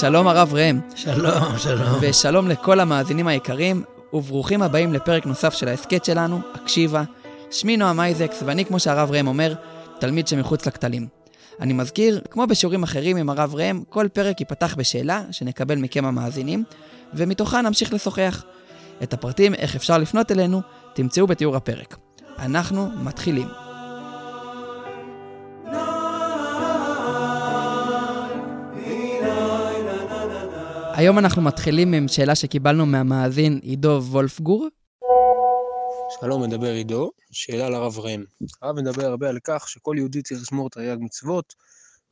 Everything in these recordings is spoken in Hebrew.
שלום הרב ראם. שלום, שלום. ושלום לכל המאזינים היקרים, וברוכים הבאים לפרק נוסף של ההסכת שלנו, הקשיבה. שמי נועם אייזקס, ואני, כמו שהרב ראם אומר, תלמיד שמחוץ לכתלים. אני מזכיר, כמו בשיעורים אחרים עם הרב ראם, כל פרק ייפתח בשאלה שנקבל מכם המאזינים, ומתוכה נמשיך לשוחח. את הפרטים איך אפשר לפנות אלינו תמצאו בתיאור הפרק. אנחנו מתחילים. היום אנחנו מתחילים עם שאלה שקיבלנו מהמאזין עידו וולפגור. שלום, מדבר עידו. שאלה לרב ראם. הרב מדבר הרבה על כך שכל יהודי צריך לשמור תרי"ג מצוות,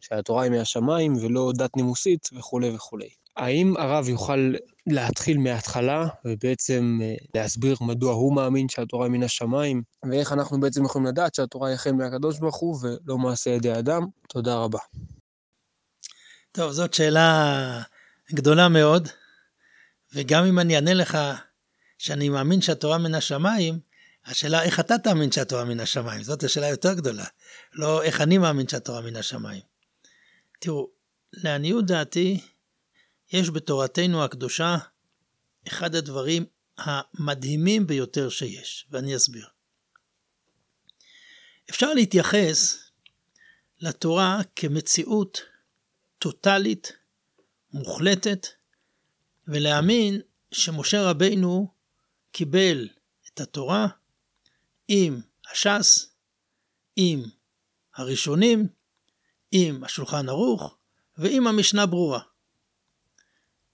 שהתורה היא מהשמיים ולא דת נימוסית וכולי וכולי. האם הרב יוכל להתחיל מההתחלה ובעצם אה, להסביר מדוע הוא מאמין שהתורה היא מן השמיים, ואיך אנחנו בעצם יכולים לדעת שהתורה היא החל מהקדוש ברוך הוא ולא מעשה ידי אדם? תודה רבה. טוב, זאת שאלה גדולה מאוד, וגם אם אני אענה לך שאני מאמין שהתורה מן השמיים, השאלה איך אתה תאמין שהתורה מן השמיים, זאת השאלה יותר גדולה, לא איך אני מאמין שהתורה מן השמיים. תראו, לעניות דעתי, יש בתורתנו הקדושה אחד הדברים המדהימים ביותר שיש, ואני אסביר. אפשר להתייחס לתורה כמציאות טוטאלית, מוחלטת, ולהאמין שמשה רבינו קיבל את התורה עם הש"ס, עם הראשונים, עם השולחן ערוך ועם המשנה ברורה.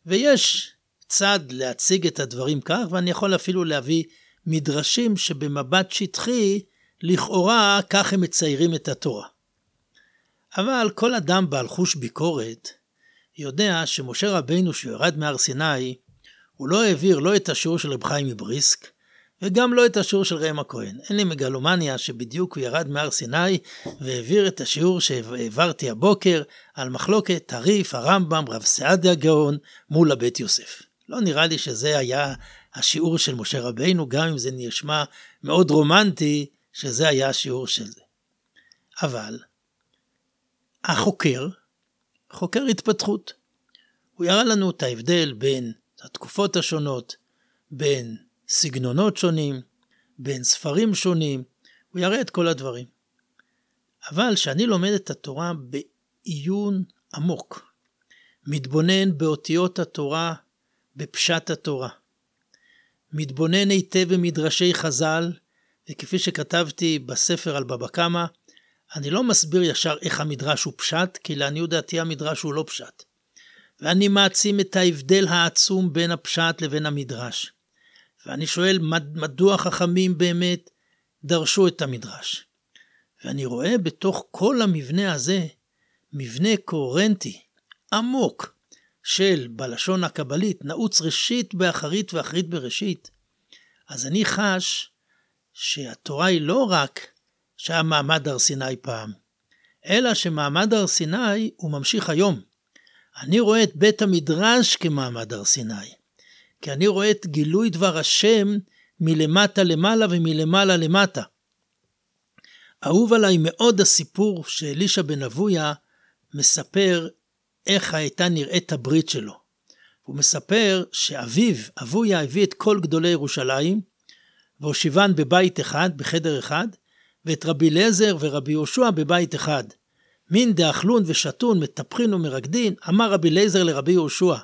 ויש צד להציג את הדברים כך, ואני יכול אפילו להביא מדרשים שבמבט שטחי, לכאורה כך הם מציירים את התורה. אבל כל אדם בעל חוש ביקורת יודע שמשה רבינו שירד מהר סיני, הוא לא העביר לא את השיעור של רב חיים מבריסק, וגם לא את השיעור של ראם הכהן. אין לי מגלומניה שבדיוק הוא ירד מהר סיני והעביר את השיעור שהעברתי הבוקר על מחלוקת הריף, הרמב"ם, רב סעדיה הגאון מול הבית יוסף. לא נראה לי שזה היה השיעור של משה רבינו, גם אם זה נשמע מאוד רומנטי שזה היה השיעור של זה. אבל החוקר, חוקר התפתחות, הוא יראה לנו את ההבדל בין התקופות השונות, בין סגנונות שונים, בין ספרים שונים, הוא יראה את כל הדברים. אבל כשאני לומד את התורה בעיון עמוק, מתבונן באותיות התורה, בפשט התורה, מתבונן היטב במדרשי חז"ל, וכפי שכתבתי בספר על בבא קמא, אני לא מסביר ישר איך המדרש הוא פשט, כי לעניות דעתי המדרש הוא לא פשט. ואני מעצים את ההבדל העצום בין הפשט לבין המדרש. ואני שואל, מדוע חכמים באמת דרשו את המדרש? ואני רואה בתוך כל המבנה הזה, מבנה קוהרנטי, עמוק, של, בלשון הקבלית, נעוץ ראשית באחרית ואחרית בראשית. אז אני חש שהתורה היא לא רק שהיה מעמד הר סיני פעם, אלא שמעמד הר סיני הוא ממשיך היום. אני רואה את בית המדרש כמעמד הר סיני. כי אני רואה את גילוי דבר השם מלמטה למעלה ומלמעלה למטה. אהוב עליי מאוד הסיפור שאלישע בן אבויה מספר איך הייתה נראית הברית שלו. הוא מספר שאביו, אבויה, הביא את כל גדולי ירושלים, והושיבן בבית אחד, בחדר אחד, ואת רבי אליעזר ורבי יהושע בבית אחד. מין דאכלון ושתון, מטפחין ומרקדין, אמר רבי אליעזר לרבי יהושע,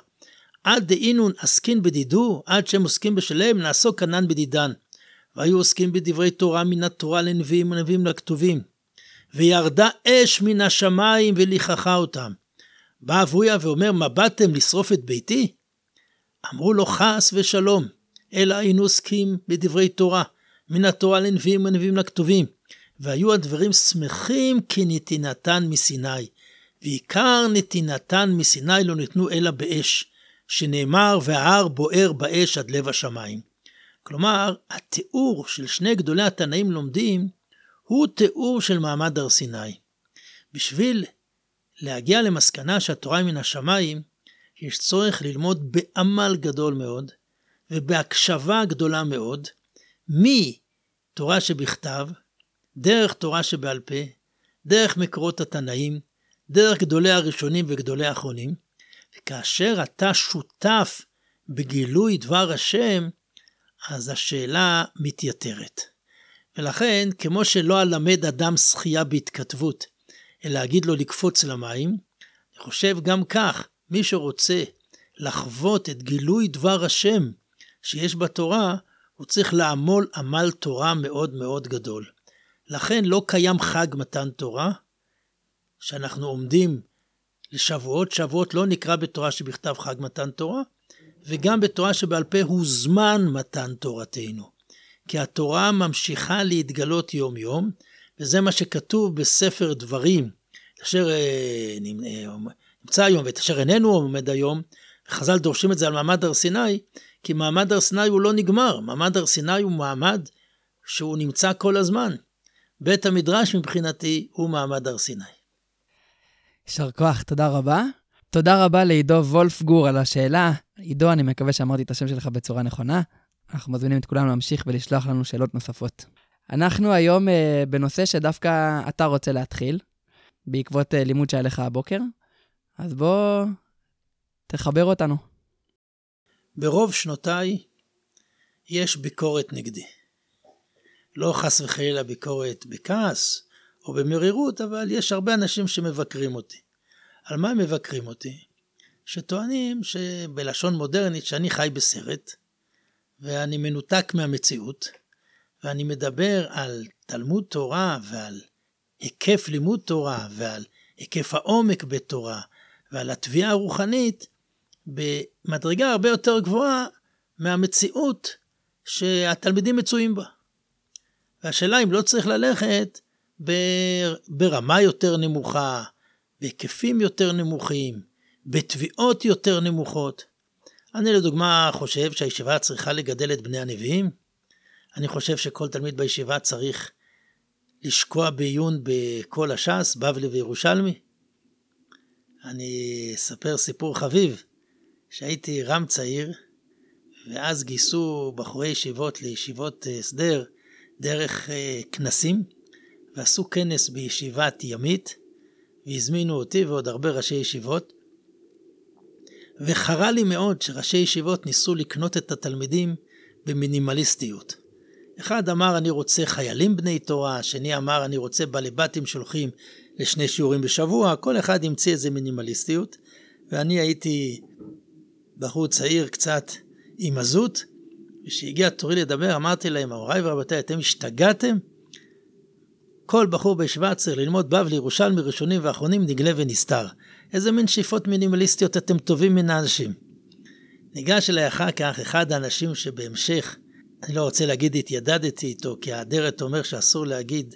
עד דאינון עסקין בדידו, עד שהם עוסקים בשלם, נעסוק כנן בדידן. והיו עוסקים בדברי תורה מן התורה לנביאים ונביאים לכתובים. וירדה אש מן השמיים וליככה אותם. בא אבויה ואומר, מה באתם לשרוף את ביתי? אמרו לו חס ושלום, אלא היינו עוסקים בדברי תורה, מן התורה לנביאים ונביאים לכתובים. והיו הדברים שמחים כנתינתן מסיני, ועיקר נתינתן מסיני לא ניתנו אלא באש. שנאמר וההר בוער באש עד לב השמיים. כלומר, התיאור של שני גדולי התנאים לומדים הוא תיאור של מעמד הר סיני. בשביל להגיע למסקנה שהתורה היא מן השמיים, יש צורך ללמוד בעמל גדול מאוד ובהקשבה גדולה מאוד מתורה שבכתב דרך תורה שבעל פה, דרך מקורות התנאים, דרך גדולי הראשונים וגדולי האחרונים, וכאשר אתה שותף בגילוי דבר השם, אז השאלה מתייתרת. ולכן, כמו שלא אלמד אדם שחייה בהתכתבות, אלא אגיד לו לקפוץ למים, אני חושב גם כך, מי שרוצה לחוות את גילוי דבר השם שיש בתורה, הוא צריך לעמול עמל תורה מאוד מאוד גדול. לכן לא קיים חג מתן תורה, שאנחנו עומדים לשבועות, שבועות לא נקרא בתורה שבכתב חג מתן תורה, וגם בתורה שבעל פה הוא זמן מתן תורתנו. כי התורה ממשיכה להתגלות יום-יום, וזה מה שכתוב בספר דברים, אשר אה, נמצא היום ואת אשר איננו עומד היום, וחז"ל דורשים את זה על מעמד הר סיני, כי מעמד הר סיני הוא לא נגמר, מעמד הר סיני הוא מעמד שהוא נמצא כל הזמן. בית המדרש מבחינתי הוא מעמד הר סיני. יישר כוח, תודה רבה. תודה רבה לעידו וולפגור על השאלה. עידו, אני מקווה שאמרתי את השם שלך בצורה נכונה. אנחנו מזמינים את כולם להמשיך ולשלוח לנו שאלות נוספות. אנחנו היום uh, בנושא שדווקא אתה רוצה להתחיל, בעקבות uh, לימוד שהיה לך הבוקר, אז בוא תחבר אותנו. ברוב שנותיי יש ביקורת נגדי. לא חס וחלילה ביקורת בכעס או במרירות, אבל יש הרבה אנשים שמבקרים אותי. על מה הם מבקרים אותי? שטוענים שבלשון מודרנית שאני חי בסרט, ואני מנותק מהמציאות, ואני מדבר על תלמוד תורה ועל היקף לימוד תורה ועל היקף העומק בתורה ועל התביעה הרוחנית במדרגה הרבה יותר גבוהה מהמציאות שהתלמידים מצויים בה. והשאלה אם לא צריך ללכת ברמה יותר נמוכה, בהיקפים יותר נמוכים, בתביעות יותר נמוכות. אני לדוגמה חושב שהישיבה צריכה לגדל את בני הנביאים. אני חושב שכל תלמיד בישיבה צריך לשקוע בעיון בכל הש"ס, בבלי וירושלמי. אני אספר סיפור חביב, שהייתי רם צעיר, ואז גייסו בחורי ישיבות לישיבות אה, הסדר דרך אה, כנסים, ועשו כנס בישיבת ימית, והזמינו אותי ועוד הרבה ראשי ישיבות. וחרה לי מאוד שראשי ישיבות ניסו לקנות את התלמידים במינימליסטיות. אחד אמר אני רוצה חיילים בני תורה, השני אמר אני רוצה בעלי בתים שהולכים לשני שיעורים בשבוע, כל אחד המציא איזה מינימליסטיות, ואני הייתי בחור צעיר קצת עם עזות, וכשהגיע תורי לדבר אמרתי להם, הוריי ורבותיי, אתם השתגעתם? כל בחור בישיבה צריך ללמוד בבלי, ירושלמי, ראשונים ואחרונים, נגלה ונסתר. איזה מין שאיפות מינימליסטיות אתם טובים מן האנשים. ניגש אליי אחר כך אחד האנשים שבהמשך, אני לא רוצה להגיד התיידדתי איתו, כי האדרת אומר שאסור להגיד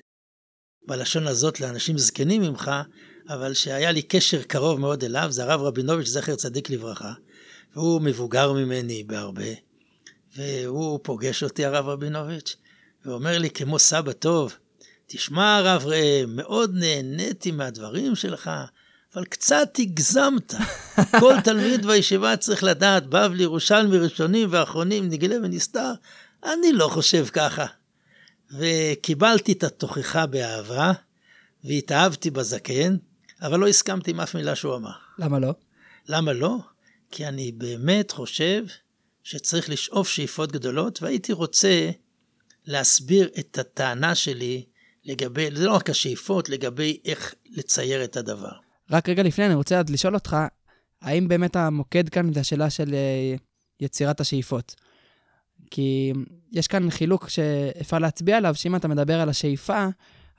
בלשון הזאת לאנשים זקנים ממך, אבל שהיה לי קשר קרוב מאוד אליו, זה הרב רבינוביץ', זכר צדיק לברכה, והוא מבוגר ממני בהרבה, והוא פוגש אותי, הרב רבינוביץ', ואומר לי כמו סבא טוב, תשמע הרב ראם, מאוד נהניתי מהדברים שלך, אבל קצת הגזמת. כל תלמיד בישיבה צריך לדעת, בבלי, ירושלמי, ראשונים ואחרונים, נגלה ונסתר. אני לא חושב ככה. וקיבלתי את התוכחה באהבה, והתאהבתי בזקן, אבל לא הסכמתי עם אף מילה שהוא אמר. למה לא? למה לא? כי אני באמת חושב שצריך לשאוף שאיפות גדולות, והייתי רוצה להסביר את הטענה שלי לגבי, זה לא רק השאיפות, לגבי איך לצייר את הדבר. רק רגע לפני, אני רוצה עד לשאול אותך, האם באמת המוקד כאן זה השאלה של אה, יצירת השאיפות? כי יש כאן חילוק שאפשר להצביע עליו, שאם אתה מדבר על השאיפה,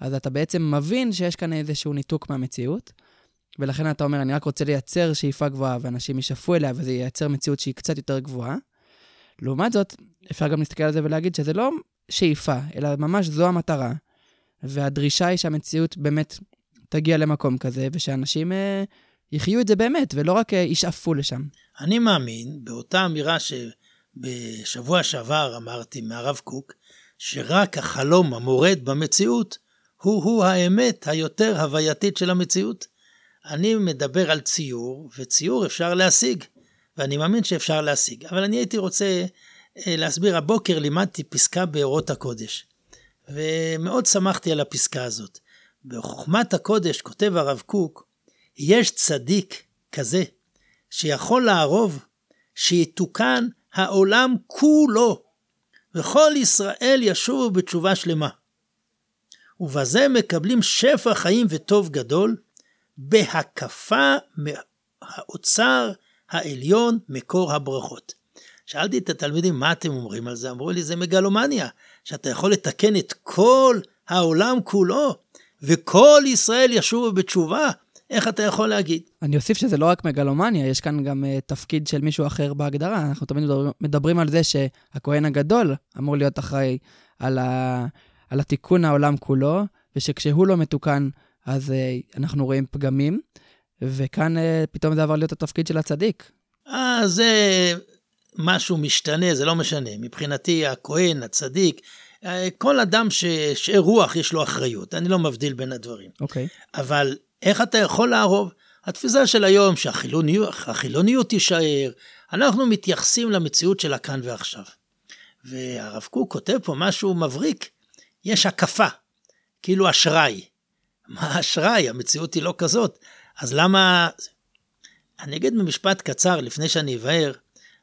אז אתה בעצם מבין שיש כאן איזשהו ניתוק מהמציאות, ולכן אתה אומר, אני רק רוצה לייצר שאיפה גבוהה, ואנשים ישאפו אליה, וזה ייצר מציאות שהיא קצת יותר גבוהה. לעומת זאת, אפשר גם להסתכל על זה ולהגיד שזה לא שאיפה, אלא ממש זו המטרה, והדרישה היא שהמציאות באמת תגיע למקום כזה, ושאנשים אה, יחיו את זה באמת, ולא רק אה, ישאפו לשם. אני מאמין באותה אמירה שבשבוע שעבר אמרתי מהרב קוק, שרק החלום המורד במציאות הוא-הוא האמת היותר הווייתית של המציאות. אני מדבר על ציור, וציור אפשר להשיג, ואני מאמין שאפשר להשיג. אבל אני הייתי רוצה אה, להסביר, הבוקר לימדתי פסקה באורות הקודש. ומאוד שמחתי על הפסקה הזאת. בחוכמת הקודש, כותב הרב קוק, יש צדיק כזה שיכול לערוב שיתוקן העולם כולו, וכל ישראל ישובו בתשובה שלמה. ובזה מקבלים שפע חיים וטוב גדול, בהקפה מהאוצר העליון מקור הברכות. שאלתי את התלמידים, מה אתם אומרים על זה? אמרו לי, זה מגלומניה, שאתה יכול לתקן את כל העולם כולו, וכל ישראל ישובו בתשובה. איך אתה יכול להגיד? אני אוסיף שזה לא רק מגלומניה, יש כאן גם uh, תפקיד של מישהו אחר בהגדרה. אנחנו תמיד מדברים, מדברים על זה שהכהן הגדול אמור להיות אחראי על, ה, על התיקון העולם כולו, ושכשהוא לא מתוקן, אז uh, אנחנו רואים פגמים, וכאן uh, פתאום זה עבר להיות התפקיד של הצדיק. אה, זה משהו משתנה, זה לא משנה. מבחינתי, הכהן, הצדיק, כל אדם שאר רוח יש לו אחריות, אני לא מבדיל בין הדברים. אוקיי. Okay. אבל איך אתה יכול לערוב? התפיסה של היום שהחילוניות תישאר, אנחנו מתייחסים למציאות של הכאן ועכשיו. והרב קוק כותב פה משהו מבריק, יש הקפה, כאילו אשראי. מה אשראי? המציאות היא לא כזאת. אז למה... אני אגיד במשפט קצר לפני שאני אבהר,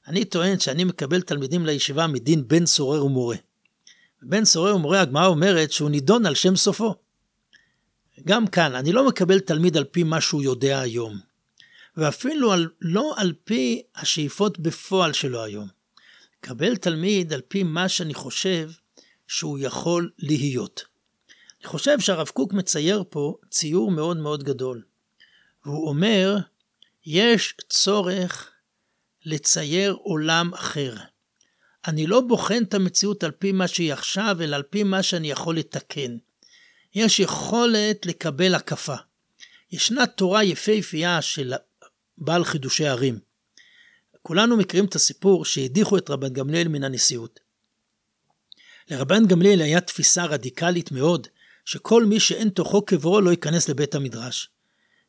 אני טוען שאני מקבל תלמידים לישיבה מדין בן סורר ומורה. בן סורר ומורה, הגמרא אומרת שהוא נידון על שם סופו. גם כאן, אני לא מקבל תלמיד על פי מה שהוא יודע היום, ואפילו על, לא על פי השאיפות בפועל שלו היום. מקבל תלמיד על פי מה שאני חושב שהוא יכול להיות. אני חושב שהרב קוק מצייר פה ציור מאוד מאוד גדול. והוא אומר, יש צורך לצייר עולם אחר. אני לא בוחן את המציאות על פי מה שהיא עכשיו, אלא על פי מה שאני יכול לתקן. יש יכולת לקבל הקפה. ישנה תורה יפהפייה של בעל חידושי ערים. כולנו מכירים את הסיפור שהדיחו את רבן גמליאל מן הנשיאות. לרבן גמליאל היה תפיסה רדיקלית מאוד, שכל מי שאין תוכו קברו לא ייכנס לבית המדרש.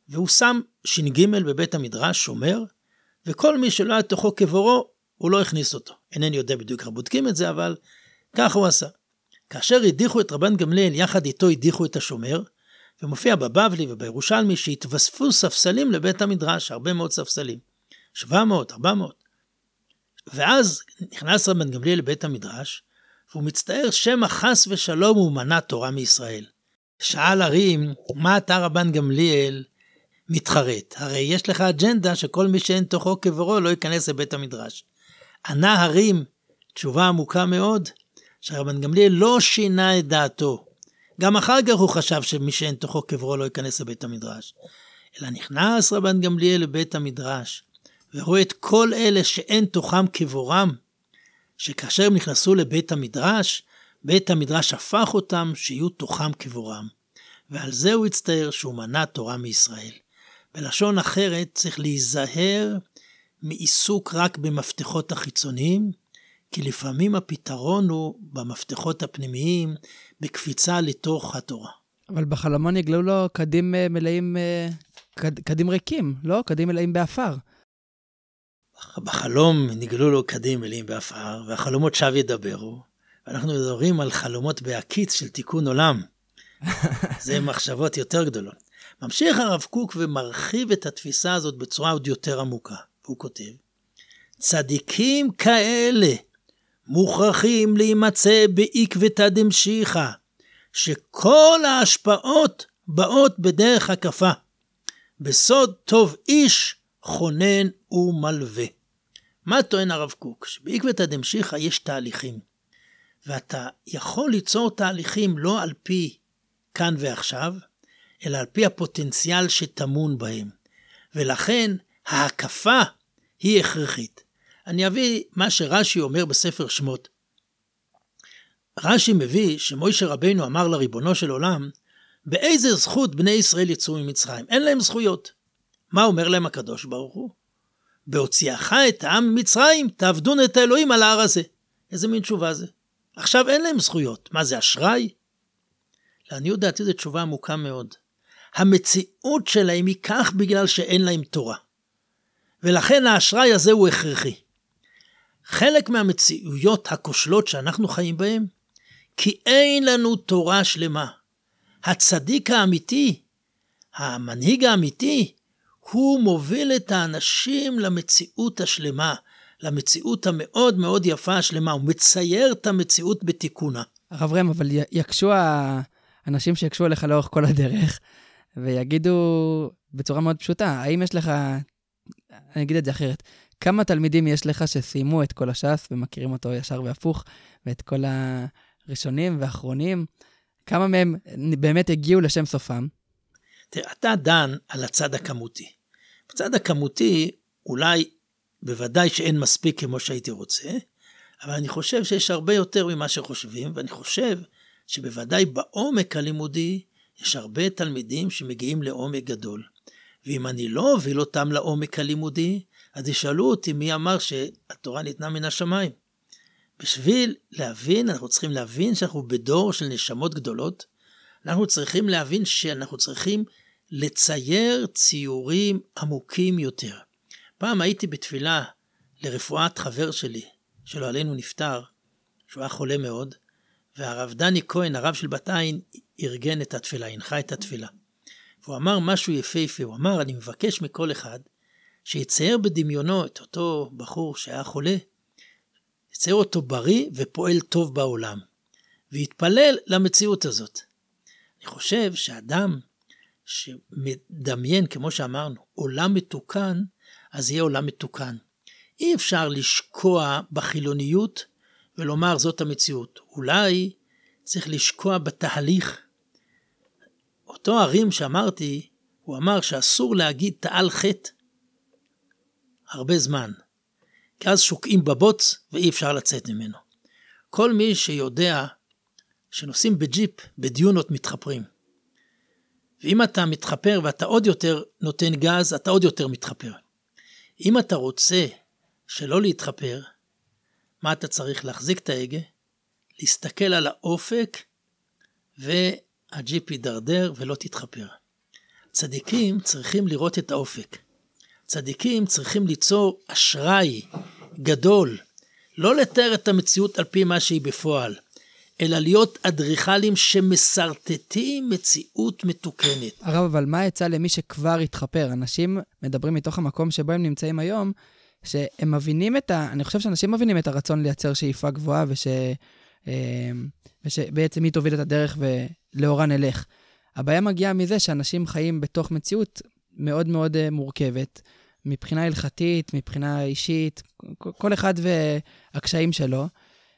והוא שם ש"ג בבית המדרש, שומר, וכל מי שלא היה תוכו קברו, הוא לא הכניס אותו. אינני יודע בדיוק איך בודקים את זה, אבל ככה הוא עשה. כאשר הדיחו את רבן גמליאל, יחד איתו הדיחו את השומר, ומופיע בבבלי ובירושלמי שהתווספו ספסלים לבית המדרש, הרבה מאוד ספסלים. 700, 400. ואז נכנס רבן גמליאל לבית המדרש, והוא מצטער שמא חס ושלום הוא מנע תורה מישראל. שאל הרים, מה אתה רבן גמליאל מתחרט? הרי יש לך אג'נדה שכל מי שאין תוכו קברו לא ייכנס לבית המדרש. ענה הרים, תשובה עמוקה מאוד, שרבן גמליאל לא שינה את דעתו. גם אחר כך הוא חשב שמי שאין תוכו קברו לא ייכנס לבית המדרש. אלא נכנס רבן גמליאל לבית המדרש, ורואה את כל אלה שאין תוכם קבורם, שכאשר הם נכנסו לבית המדרש, בית המדרש הפך אותם שיהיו תוכם קבורם. ועל זה הוא הצטער שהוא מנע תורה מישראל. בלשון אחרת צריך להיזהר מעיסוק רק במפתחות החיצוניים, כי לפעמים הפתרון הוא במפתחות הפנימיים, בקפיצה לתוך התורה. אבל בחלומו נגלו לו כדים אה, מלאים, אה, כד, כדים ריקים, לא? כדים מלאים באפר. בחלום נגלו לו כדים מלאים באפר, והחלומות שווא ידברו. ואנחנו מדברים על חלומות בהקיץ של תיקון עולם. זה מחשבות יותר גדולות. ממשיך הרב קוק ומרחיב את התפיסה הזאת בצורה עוד יותר עמוקה. הוא כותב, צדיקים כאלה מוכרחים להימצא בעקבתא דמשיחא, שכל ההשפעות באות בדרך הקפה. בסוד טוב איש חונן ומלווה. מה טוען הרב קוק? שבעקבתא דמשיחא יש תהליכים, ואתה יכול ליצור תהליכים לא על פי כאן ועכשיו, אלא על פי הפוטנציאל שטמון בהם. ולכן ההקפה היא הכרחית. אני אביא מה שרש"י אומר בספר שמות. רש"י מביא שמוישה רבנו אמר לריבונו של עולם, באיזה זכות בני ישראל יצאו ממצרים? אין להם זכויות. מה אומר להם הקדוש ברוך הוא? בהוציאך את העם ממצרים, תעבדון את האלוהים על ההר הזה. איזה מין תשובה זה? עכשיו אין להם זכויות. מה זה, אשראי? לעניות דעתי זו תשובה עמוקה מאוד. המציאות שלהם היא כך בגלל שאין להם תורה. ולכן האשראי הזה הוא הכרחי. חלק מהמציאויות הכושלות שאנחנו חיים בהן, כי אין לנו תורה שלמה. הצדיק האמיתי, המנהיג האמיתי, הוא מוביל את האנשים למציאות השלמה, למציאות המאוד מאוד יפה השלמה, הוא מצייר את המציאות בתיקונה. הרב ראם, אבל יקשו האנשים שיקשו עליך לאורך כל הדרך, ויגידו בצורה מאוד פשוטה, האם יש לך, אני אגיד את זה אחרת, כמה תלמידים יש לך שסיימו את כל הש"ס ומכירים אותו ישר והפוך, ואת כל הראשונים והאחרונים? כמה מהם באמת הגיעו לשם סופם? תראה, אתה דן על הצד הכמותי. בצד הכמותי, אולי, בוודאי שאין מספיק כמו שהייתי רוצה, אבל אני חושב שיש הרבה יותר ממה שחושבים, ואני חושב שבוודאי בעומק הלימודי יש הרבה תלמידים שמגיעים לעומק גדול. ואם אני לא אוביל אותם לעומק הלימודי, אז ישאלו אותי מי אמר שהתורה ניתנה מן השמיים. בשביל להבין, אנחנו צריכים להבין שאנחנו בדור של נשמות גדולות. אנחנו צריכים להבין שאנחנו צריכים לצייר ציורים עמוקים יותר. פעם הייתי בתפילה לרפואת חבר שלי, שלא עלינו נפטר, שהוא היה חולה מאוד, והרב דני כהן, הרב של בת עין, ארגן את התפילה, הנחה את התפילה. והוא אמר משהו יפהפה, הוא אמר, אני מבקש מכל אחד שיצייר בדמיונו את אותו בחור שהיה חולה, יצייר אותו בריא ופועל טוב בעולם, ויתפלל למציאות הזאת. אני חושב שאדם שמדמיין, כמו שאמרנו, עולם מתוקן, אז יהיה עולם מתוקן. אי אפשר לשקוע בחילוניות ולומר זאת המציאות. אולי צריך לשקוע בתהליך. אותו הרים שאמרתי, הוא אמר שאסור להגיד תעל חטא הרבה זמן, כי אז שוקעים בבוץ ואי אפשר לצאת ממנו. כל מי שיודע שנוסעים בג'יפ, בדיונות מתחפרים. ואם אתה מתחפר ואתה עוד יותר נותן גז, אתה עוד יותר מתחפר. אם אתה רוצה שלא להתחפר, מה אתה צריך? להחזיק את ההגה, להסתכל על האופק, והג'יפ יידרדר ולא תתחפר. צדיקים צריכים לראות את האופק. צדיקים צריכים ליצור אשראי גדול, לא לתאר את המציאות על פי מה שהיא בפועל, אלא להיות אדריכלים שמסרטטים מציאות מתוקנת. הרב, אבל מה יצא למי שכבר התחפר? אנשים מדברים מתוך המקום שבו הם נמצאים היום, שהם מבינים את ה... אני חושב שאנשים מבינים את הרצון לייצר שאיפה גבוהה, וש... אה, ושבעצם היא תוביל את הדרך ולאורה נלך. הבעיה מגיעה מזה שאנשים חיים בתוך מציאות מאוד מאוד אה, מורכבת, מבחינה הלכתית, מבחינה אישית, כל אחד והקשיים שלו.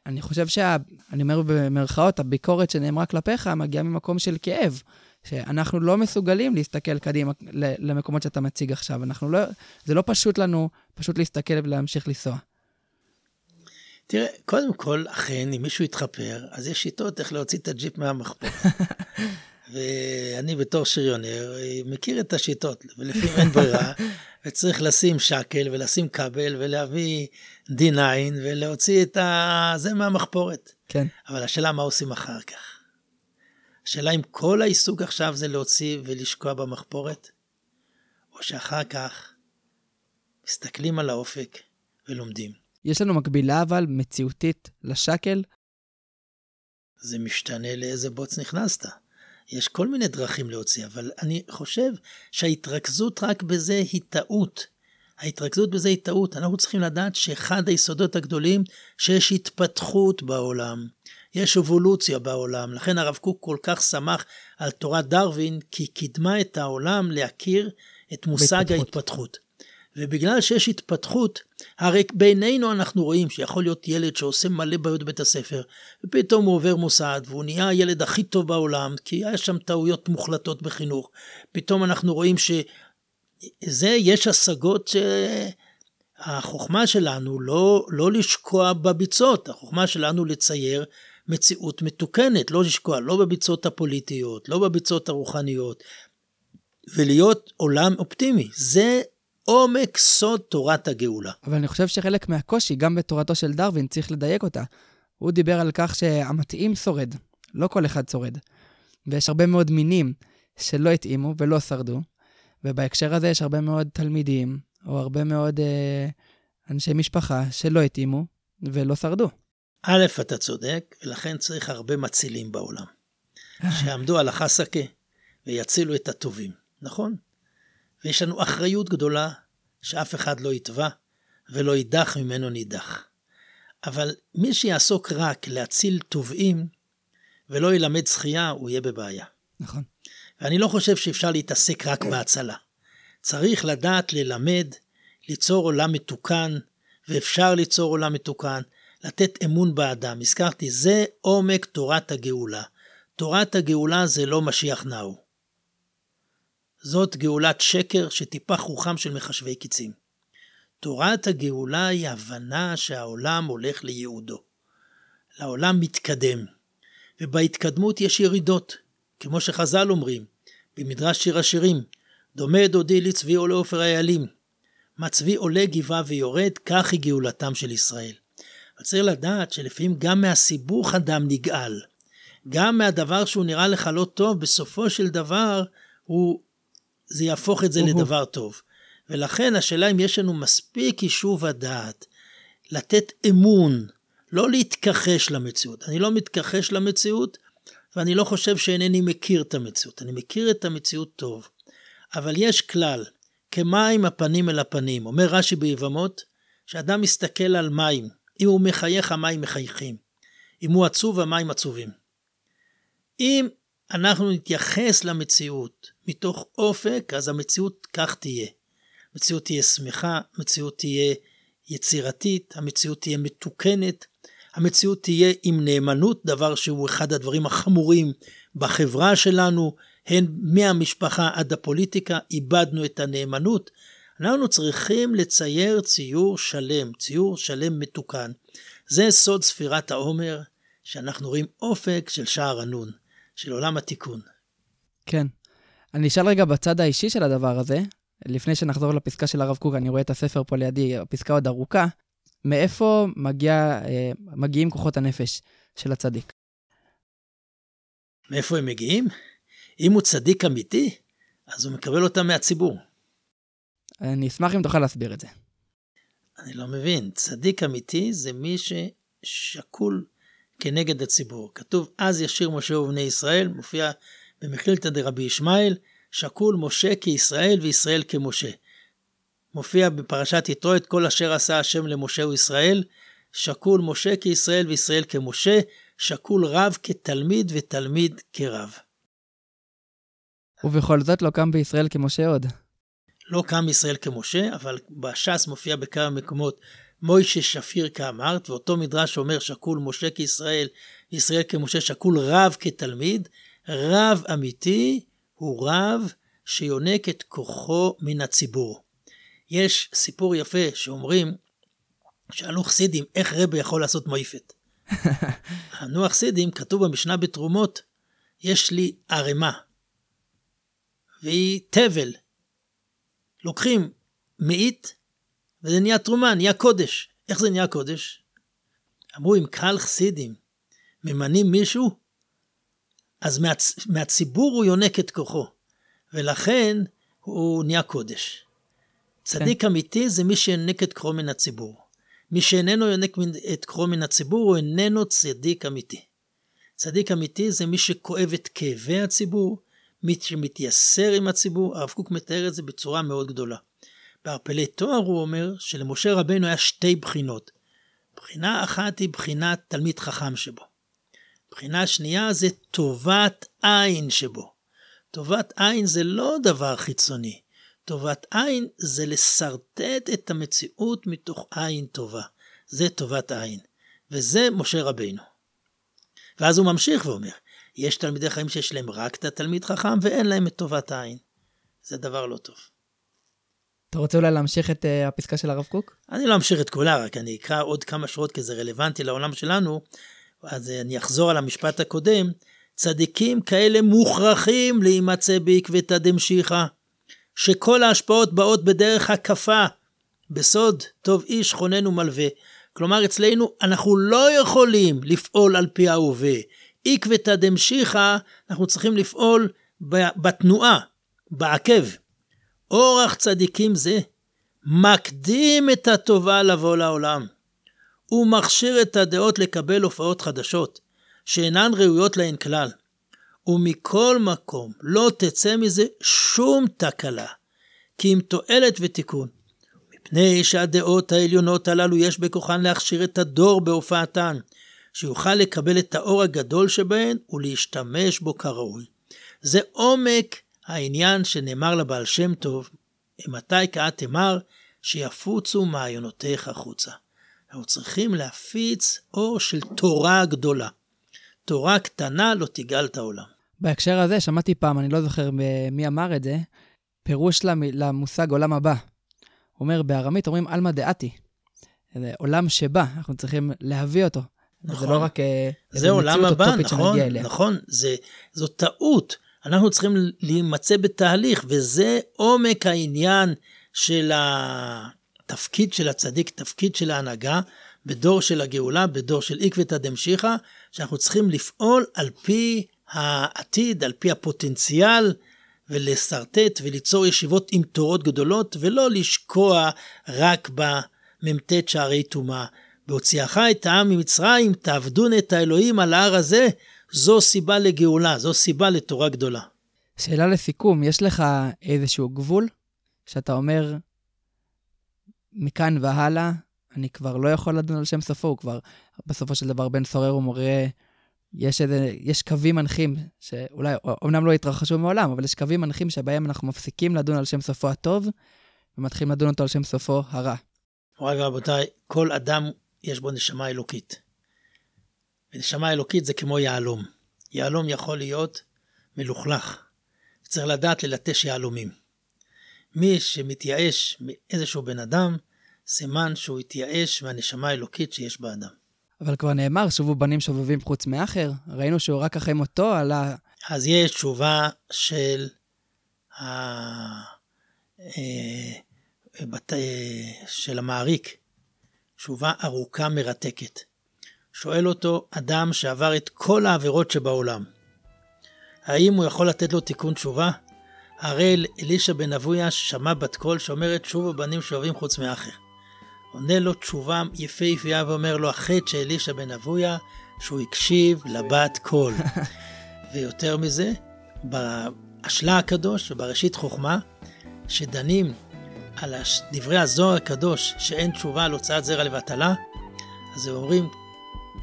אני חושב שה... אני אומר במרכאות, הביקורת שנאמרה כלפיך מגיעה ממקום של כאב. שאנחנו לא מסוגלים להסתכל קדימה למקומות שאתה מציג עכשיו. אנחנו לא... זה לא פשוט לנו פשוט להסתכל ולהמשיך לנסוע. תראה, קודם כל, אכן, אם מישהו יתחפר, אז יש שיטות איך להוציא את הג'יפ מהמחפור. ואני בתור שריונר מכיר את השיטות, ולפעמים אין ברירה, וצריך לשים שקל ולשים כבל ולהביא D9 ולהוציא את ה... זה מהמחפורת. כן. אבל השאלה מה עושים אחר כך. השאלה אם כל העיסוק עכשיו זה להוציא ולשקוע במחפורת, או שאחר כך מסתכלים על האופק ולומדים. יש לנו מקבילה אבל מציאותית לשקל? זה משתנה לאיזה בוץ נכנסת. יש כל מיני דרכים להוציא, אבל אני חושב שההתרכזות רק בזה היא טעות. ההתרכזות בזה היא טעות. אנחנו צריכים לדעת שאחד היסודות הגדולים, שיש התפתחות בעולם, יש אבולוציה בעולם. לכן הרב קוק כל כך שמח על תורת דרווין, כי קידמה את העולם להכיר את מושג בהתפתחות. ההתפתחות. ובגלל שיש התפתחות, הרי בינינו אנחנו רואים שיכול להיות ילד שעושה מלא בעיות בבית הספר, ופתאום הוא עובר מוסד, והוא נהיה הילד הכי טוב בעולם, כי היה שם טעויות מוחלטות בחינוך. פתאום אנחנו רואים שזה, יש השגות שהחוכמה שלנו לא, לא לשקוע בביצות, החוכמה שלנו לצייר מציאות מתוקנת, לא לשקוע לא בביצות הפוליטיות, לא בביצות הרוחניות, ולהיות עולם אופטימי. זה עומק סוד תורת הגאולה. אבל אני חושב שחלק מהקושי, גם בתורתו של דרווין, צריך לדייק אותה. הוא דיבר על כך שהמתאים שורד, לא כל אחד שורד. ויש הרבה מאוד מינים שלא התאימו ולא שרדו, ובהקשר הזה יש הרבה מאוד תלמידים, או הרבה מאוד אה, אנשי משפחה שלא התאימו ולא שרדו. א', אתה צודק, ולכן צריך הרבה מצילים בעולם. שיעמדו על החסקה ויצילו את הטובים, נכון? ויש לנו אחריות גדולה שאף אחד לא יתבע ולא יידח ממנו נידח. אבל מי שיעסוק רק להציל טובעים ולא ילמד שחייה, הוא יהיה בבעיה. נכון. ואני לא חושב שאפשר להתעסק רק בהצלה. צריך לדעת ללמד, ליצור עולם מתוקן, ואפשר ליצור עולם מתוקן, לתת אמון באדם. הזכרתי, זה עומק תורת הגאולה. תורת הגאולה זה לא משיח נאו. זאת גאולת שקר שטיפח רוחם של מחשבי קיצים. תורת הגאולה היא הבנה שהעולם הולך לייעודו. לעולם מתקדם, ובהתקדמות יש ירידות, כמו שחז"ל אומרים, במדרש שיר השירים, דומה דודי לצבי או לעופר איילים. מה צבי עולה גבעה ויורד, כך היא גאולתם של ישראל. אבל צריך לדעת שלפעמים גם מהסיבוך אדם נגאל. גם מהדבר שהוא נראה לך לא טוב, בסופו של דבר הוא, זה יהפוך את זה לדבר טוב. ולכן השאלה אם יש לנו מספיק יישוב הדעת, לתת אמון, לא להתכחש למציאות. אני לא מתכחש למציאות, ואני לא חושב שאינני מכיר את המציאות. אני מכיר את המציאות טוב. אבל יש כלל, כמים הפנים אל הפנים. אומר רש"י ביבמות, שאדם מסתכל על מים, אם הוא מחייך המים מחייכים. אם הוא עצוב המים עצובים. אם אנחנו נתייחס למציאות מתוך אופק, אז המציאות כך תהיה. המציאות תהיה שמחה, המציאות תהיה יצירתית, המציאות תהיה מתוקנת, המציאות תהיה עם נאמנות, דבר שהוא אחד הדברים החמורים בחברה שלנו, הן מהמשפחה עד הפוליטיקה, איבדנו את הנאמנות. אנחנו צריכים לצייר ציור שלם, ציור שלם מתוקן. זה סוד ספירת העומר, שאנחנו רואים אופק של שער הנון, של עולם התיקון. כן. אני אשאל רגע בצד האישי של הדבר הזה, לפני שנחזור לפסקה של הרב קוק, אני רואה את הספר פה לידי, הפסקה עוד ארוכה. מאיפה מגיע, אה, מגיעים כוחות הנפש של הצדיק? מאיפה הם מגיעים? אם הוא צדיק אמיתי, אז הוא מקבל אותם מהציבור. אני אשמח אם תוכל להסביר את זה. אני לא מבין. צדיק אמיתי זה מי ששקול כנגד הציבור. כתוב, אז ישיר משה ובני ישראל, מופיע במכלילתא דרבי ישמעאל, שקול משה כישראל וישראל כמשה. מופיע בפרשת יתרו את כל אשר עשה השם למשה וישראל, שקול משה כישראל וישראל כמשה, שקול רב כתלמיד ותלמיד כרב. ובכל זאת לא קם בישראל כמשה עוד. לא קם ישראל כמשה, אבל בש"ס מופיע בכמה מקומות מוישה שפיר כאמרת, ואותו מדרש אומר שקול משה כישראל, ישראל כמשה, שקול רב כתלמיד. רב אמיתי הוא רב שיונק את כוחו מן הציבור. יש סיפור יפה שאומרים, שאלו חסידים, איך רבי יכול לעשות מויפת? ענו החסידים, כתוב במשנה בתרומות, יש לי ערימה, והיא תבל. לוקחים מאית, וזה נהיה תרומה, נהיה קודש. איך זה נהיה קודש? אמרו, אם קהל חסידים ממנים מישהו, אז מהצ... מהציבור הוא יונק את כוחו, ולכן הוא נהיה קודש. צדיק כן. אמיתי זה מי שיונק את כוחו מן הציבור. מי שאיננו יונק את כוחו מן הציבור, הוא איננו צדיק אמיתי. צדיק אמיתי זה מי שכואב את כאבי הציבור, מי שמתייסר עם הציבור, הרב קוק מתאר את זה בצורה מאוד גדולה. בערפלי תואר הוא אומר שלמשה רבנו היה שתי בחינות. בחינה אחת היא בחינת תלמיד חכם שבו. בחינה שנייה זה טובת עין שבו. טובת עין זה לא דבר חיצוני. טובת עין זה לשרטט את המציאות מתוך עין טובה. זה טובת עין. וזה משה רבינו. ואז הוא ממשיך ואומר, יש תלמידי חיים שיש להם רק את התלמיד חכם ואין להם את טובת העין. זה דבר לא טוב. אתה רוצה אולי להמשיך את uh, הפסקה של הרב קוק? אני לא אמשיך את כולה, רק אני אקרא עוד כמה שורות כי זה רלוונטי לעולם שלנו, אז uh, אני אחזור על המשפט הקודם. צדיקים כאלה מוכרחים להימצא בעקבתא דמשיחא, שכל ההשפעות באות בדרך הקפה, בסוד טוב איש חונן ומלווה. כלומר, אצלנו אנחנו לא יכולים לפעול על פי ההווה. עקבתא דמשיחא, אנחנו צריכים לפעול בתנועה, בעקב. אורח צדיקים זה מקדים את הטובה לבוא לעולם, הוא מכשיר את הדעות לקבל הופעות חדשות, שאינן ראויות להן כלל. ומכל מקום לא תצא מזה שום תקלה, כי אם תועלת ותיקון. מפני שהדעות העליונות הללו יש בכוחן להכשיר את הדור בהופעתן, שיוכל לקבל את האור הגדול שבהן ולהשתמש בו כראוי. זה עומק העניין שנאמר לבעל שם טוב, מתי קאת אמר שיפוצו מעיינותיך החוצה. אנחנו צריכים להפיץ אור של תורה גדולה. תורה קטנה לא תגאל את העולם. בהקשר הזה, שמעתי פעם, אני לא זוכר מי אמר את זה, פירוש למושג עולם הבא. הוא אומר, בארמית אומרים עלמא דעתי. זה עולם שבא, אנחנו צריכים להביא אותו. נכון. זה לא רק אה, זה עולם הבא, נכון, נכון, זה, זו טעות. אנחנו צריכים להימצא בתהליך, וזה עומק העניין של התפקיד של הצדיק, תפקיד של ההנהגה, בדור של הגאולה, בדור של עקבתא דמשיחא, שאנחנו צריכים לפעול על פי העתיד, על פי הפוטנציאל, ולשרטט וליצור ישיבות עם תורות גדולות, ולא לשקוע רק במ"ט שערי טומאה. בהוציאך את העם ממצרים, תעבדון את האלוהים על ההר הזה, זו סיבה לגאולה, זו סיבה לתורה גדולה. שאלה לסיכום, יש לך איזשהו גבול שאתה אומר, מכאן והלאה, אני כבר לא יכול לדון על שם סופו, הוא כבר, בסופו של דבר בן סורר ומורה, יש איזה, יש קווים מנחים, שאולי, אמנם לא התרחשו מעולם, אבל יש קווים מנחים שבהם אנחנו מפסיקים לדון על שם סופו הטוב, ומתחילים לדון אותו על שם סופו הרע. מוריי ורבותיי, כל אדם יש בו נשמה אלוקית. ונשמה אלוקית זה כמו יהלום. יהלום יכול להיות מלוכלך. צריך לדעת ללטש יהלומים. מי שמתייאש מאיזשהו בן אדם, סימן שהוא התייאש מהנשמה האלוקית שיש באדם. אבל כבר נאמר, שובו בנים שובבים חוץ מאחר. ראינו שהוא רק אחרי מותו עלה... אז יש תשובה של, ה... אה, אה, של המעריק, תשובה ארוכה מרתקת. שואל אותו אדם שעבר את כל העבירות שבעולם, האם הוא יכול לתת לו תיקון תשובה? הרי אלישע בן אבויה שמע בת קול שאומרת שובו בנים שואבים חוץ מאחר. עונה לו תשובה יפהפייה ואומר לו החטא של אלישע בן אבויה שהוא הקשיב לבת קול. ויותר מזה, באשלה הקדוש ובראשית חוכמה, שדנים על דברי הזוהר הקדוש שאין תשובה על הוצאת זרע לבטלה, אז הם אומרים,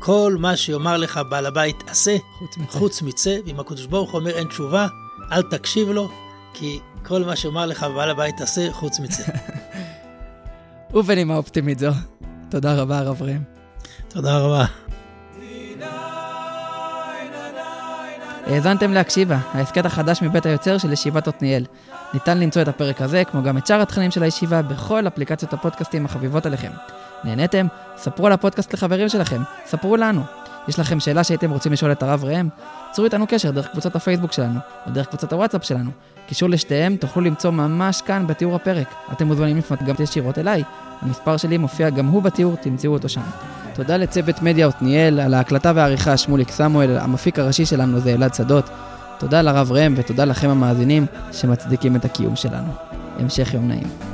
כל מה שיאמר לך בעל הבית עשה, חוץ מצא, ואם הקדוש ברוך הוא אומר אין תשובה, אל תקשיב לו, כי כל מה שיאמר לך בעל הבית עשה, חוץ מצא. ובנימה אופטימית זו, תודה רבה הרב ראם. תודה רבה. האזנתם להקשיבה, ההסכת החדש מבית היוצר של ישיבת עתניאל. ניתן למצוא את הפרק הזה, כמו גם את שאר התכנים של הישיבה, בכל אפליקציות הפודקאסטים החביבות עליכם. נהניתם? ספרו על הפודקאסט לחברים שלכם, ספרו לנו. יש לכם שאלה שהייתם רוצים לשאול את הרב ראם? צרו איתנו קשר דרך קבוצת הפייסבוק שלנו, או דרך קבוצת הוואטסאפ שלנו. קישור לשתיהם תוכלו למצוא ממש כאן בתיאור הפרק. אתם מוזמנים לפנות גם ישירות אליי. המספר שלי מופיע גם הוא בתיאור, תמצאו אותו שם. תודה לצוות מדיה עתניאל, על ההקלטה והעריכה שמוליק סמואל, המפיק הראשי שלנו זה אלעד שדות. תודה לרב ראם ותודה לכם המאזינים שמצדיקים את הקיום שלנו. המשך יום נעים.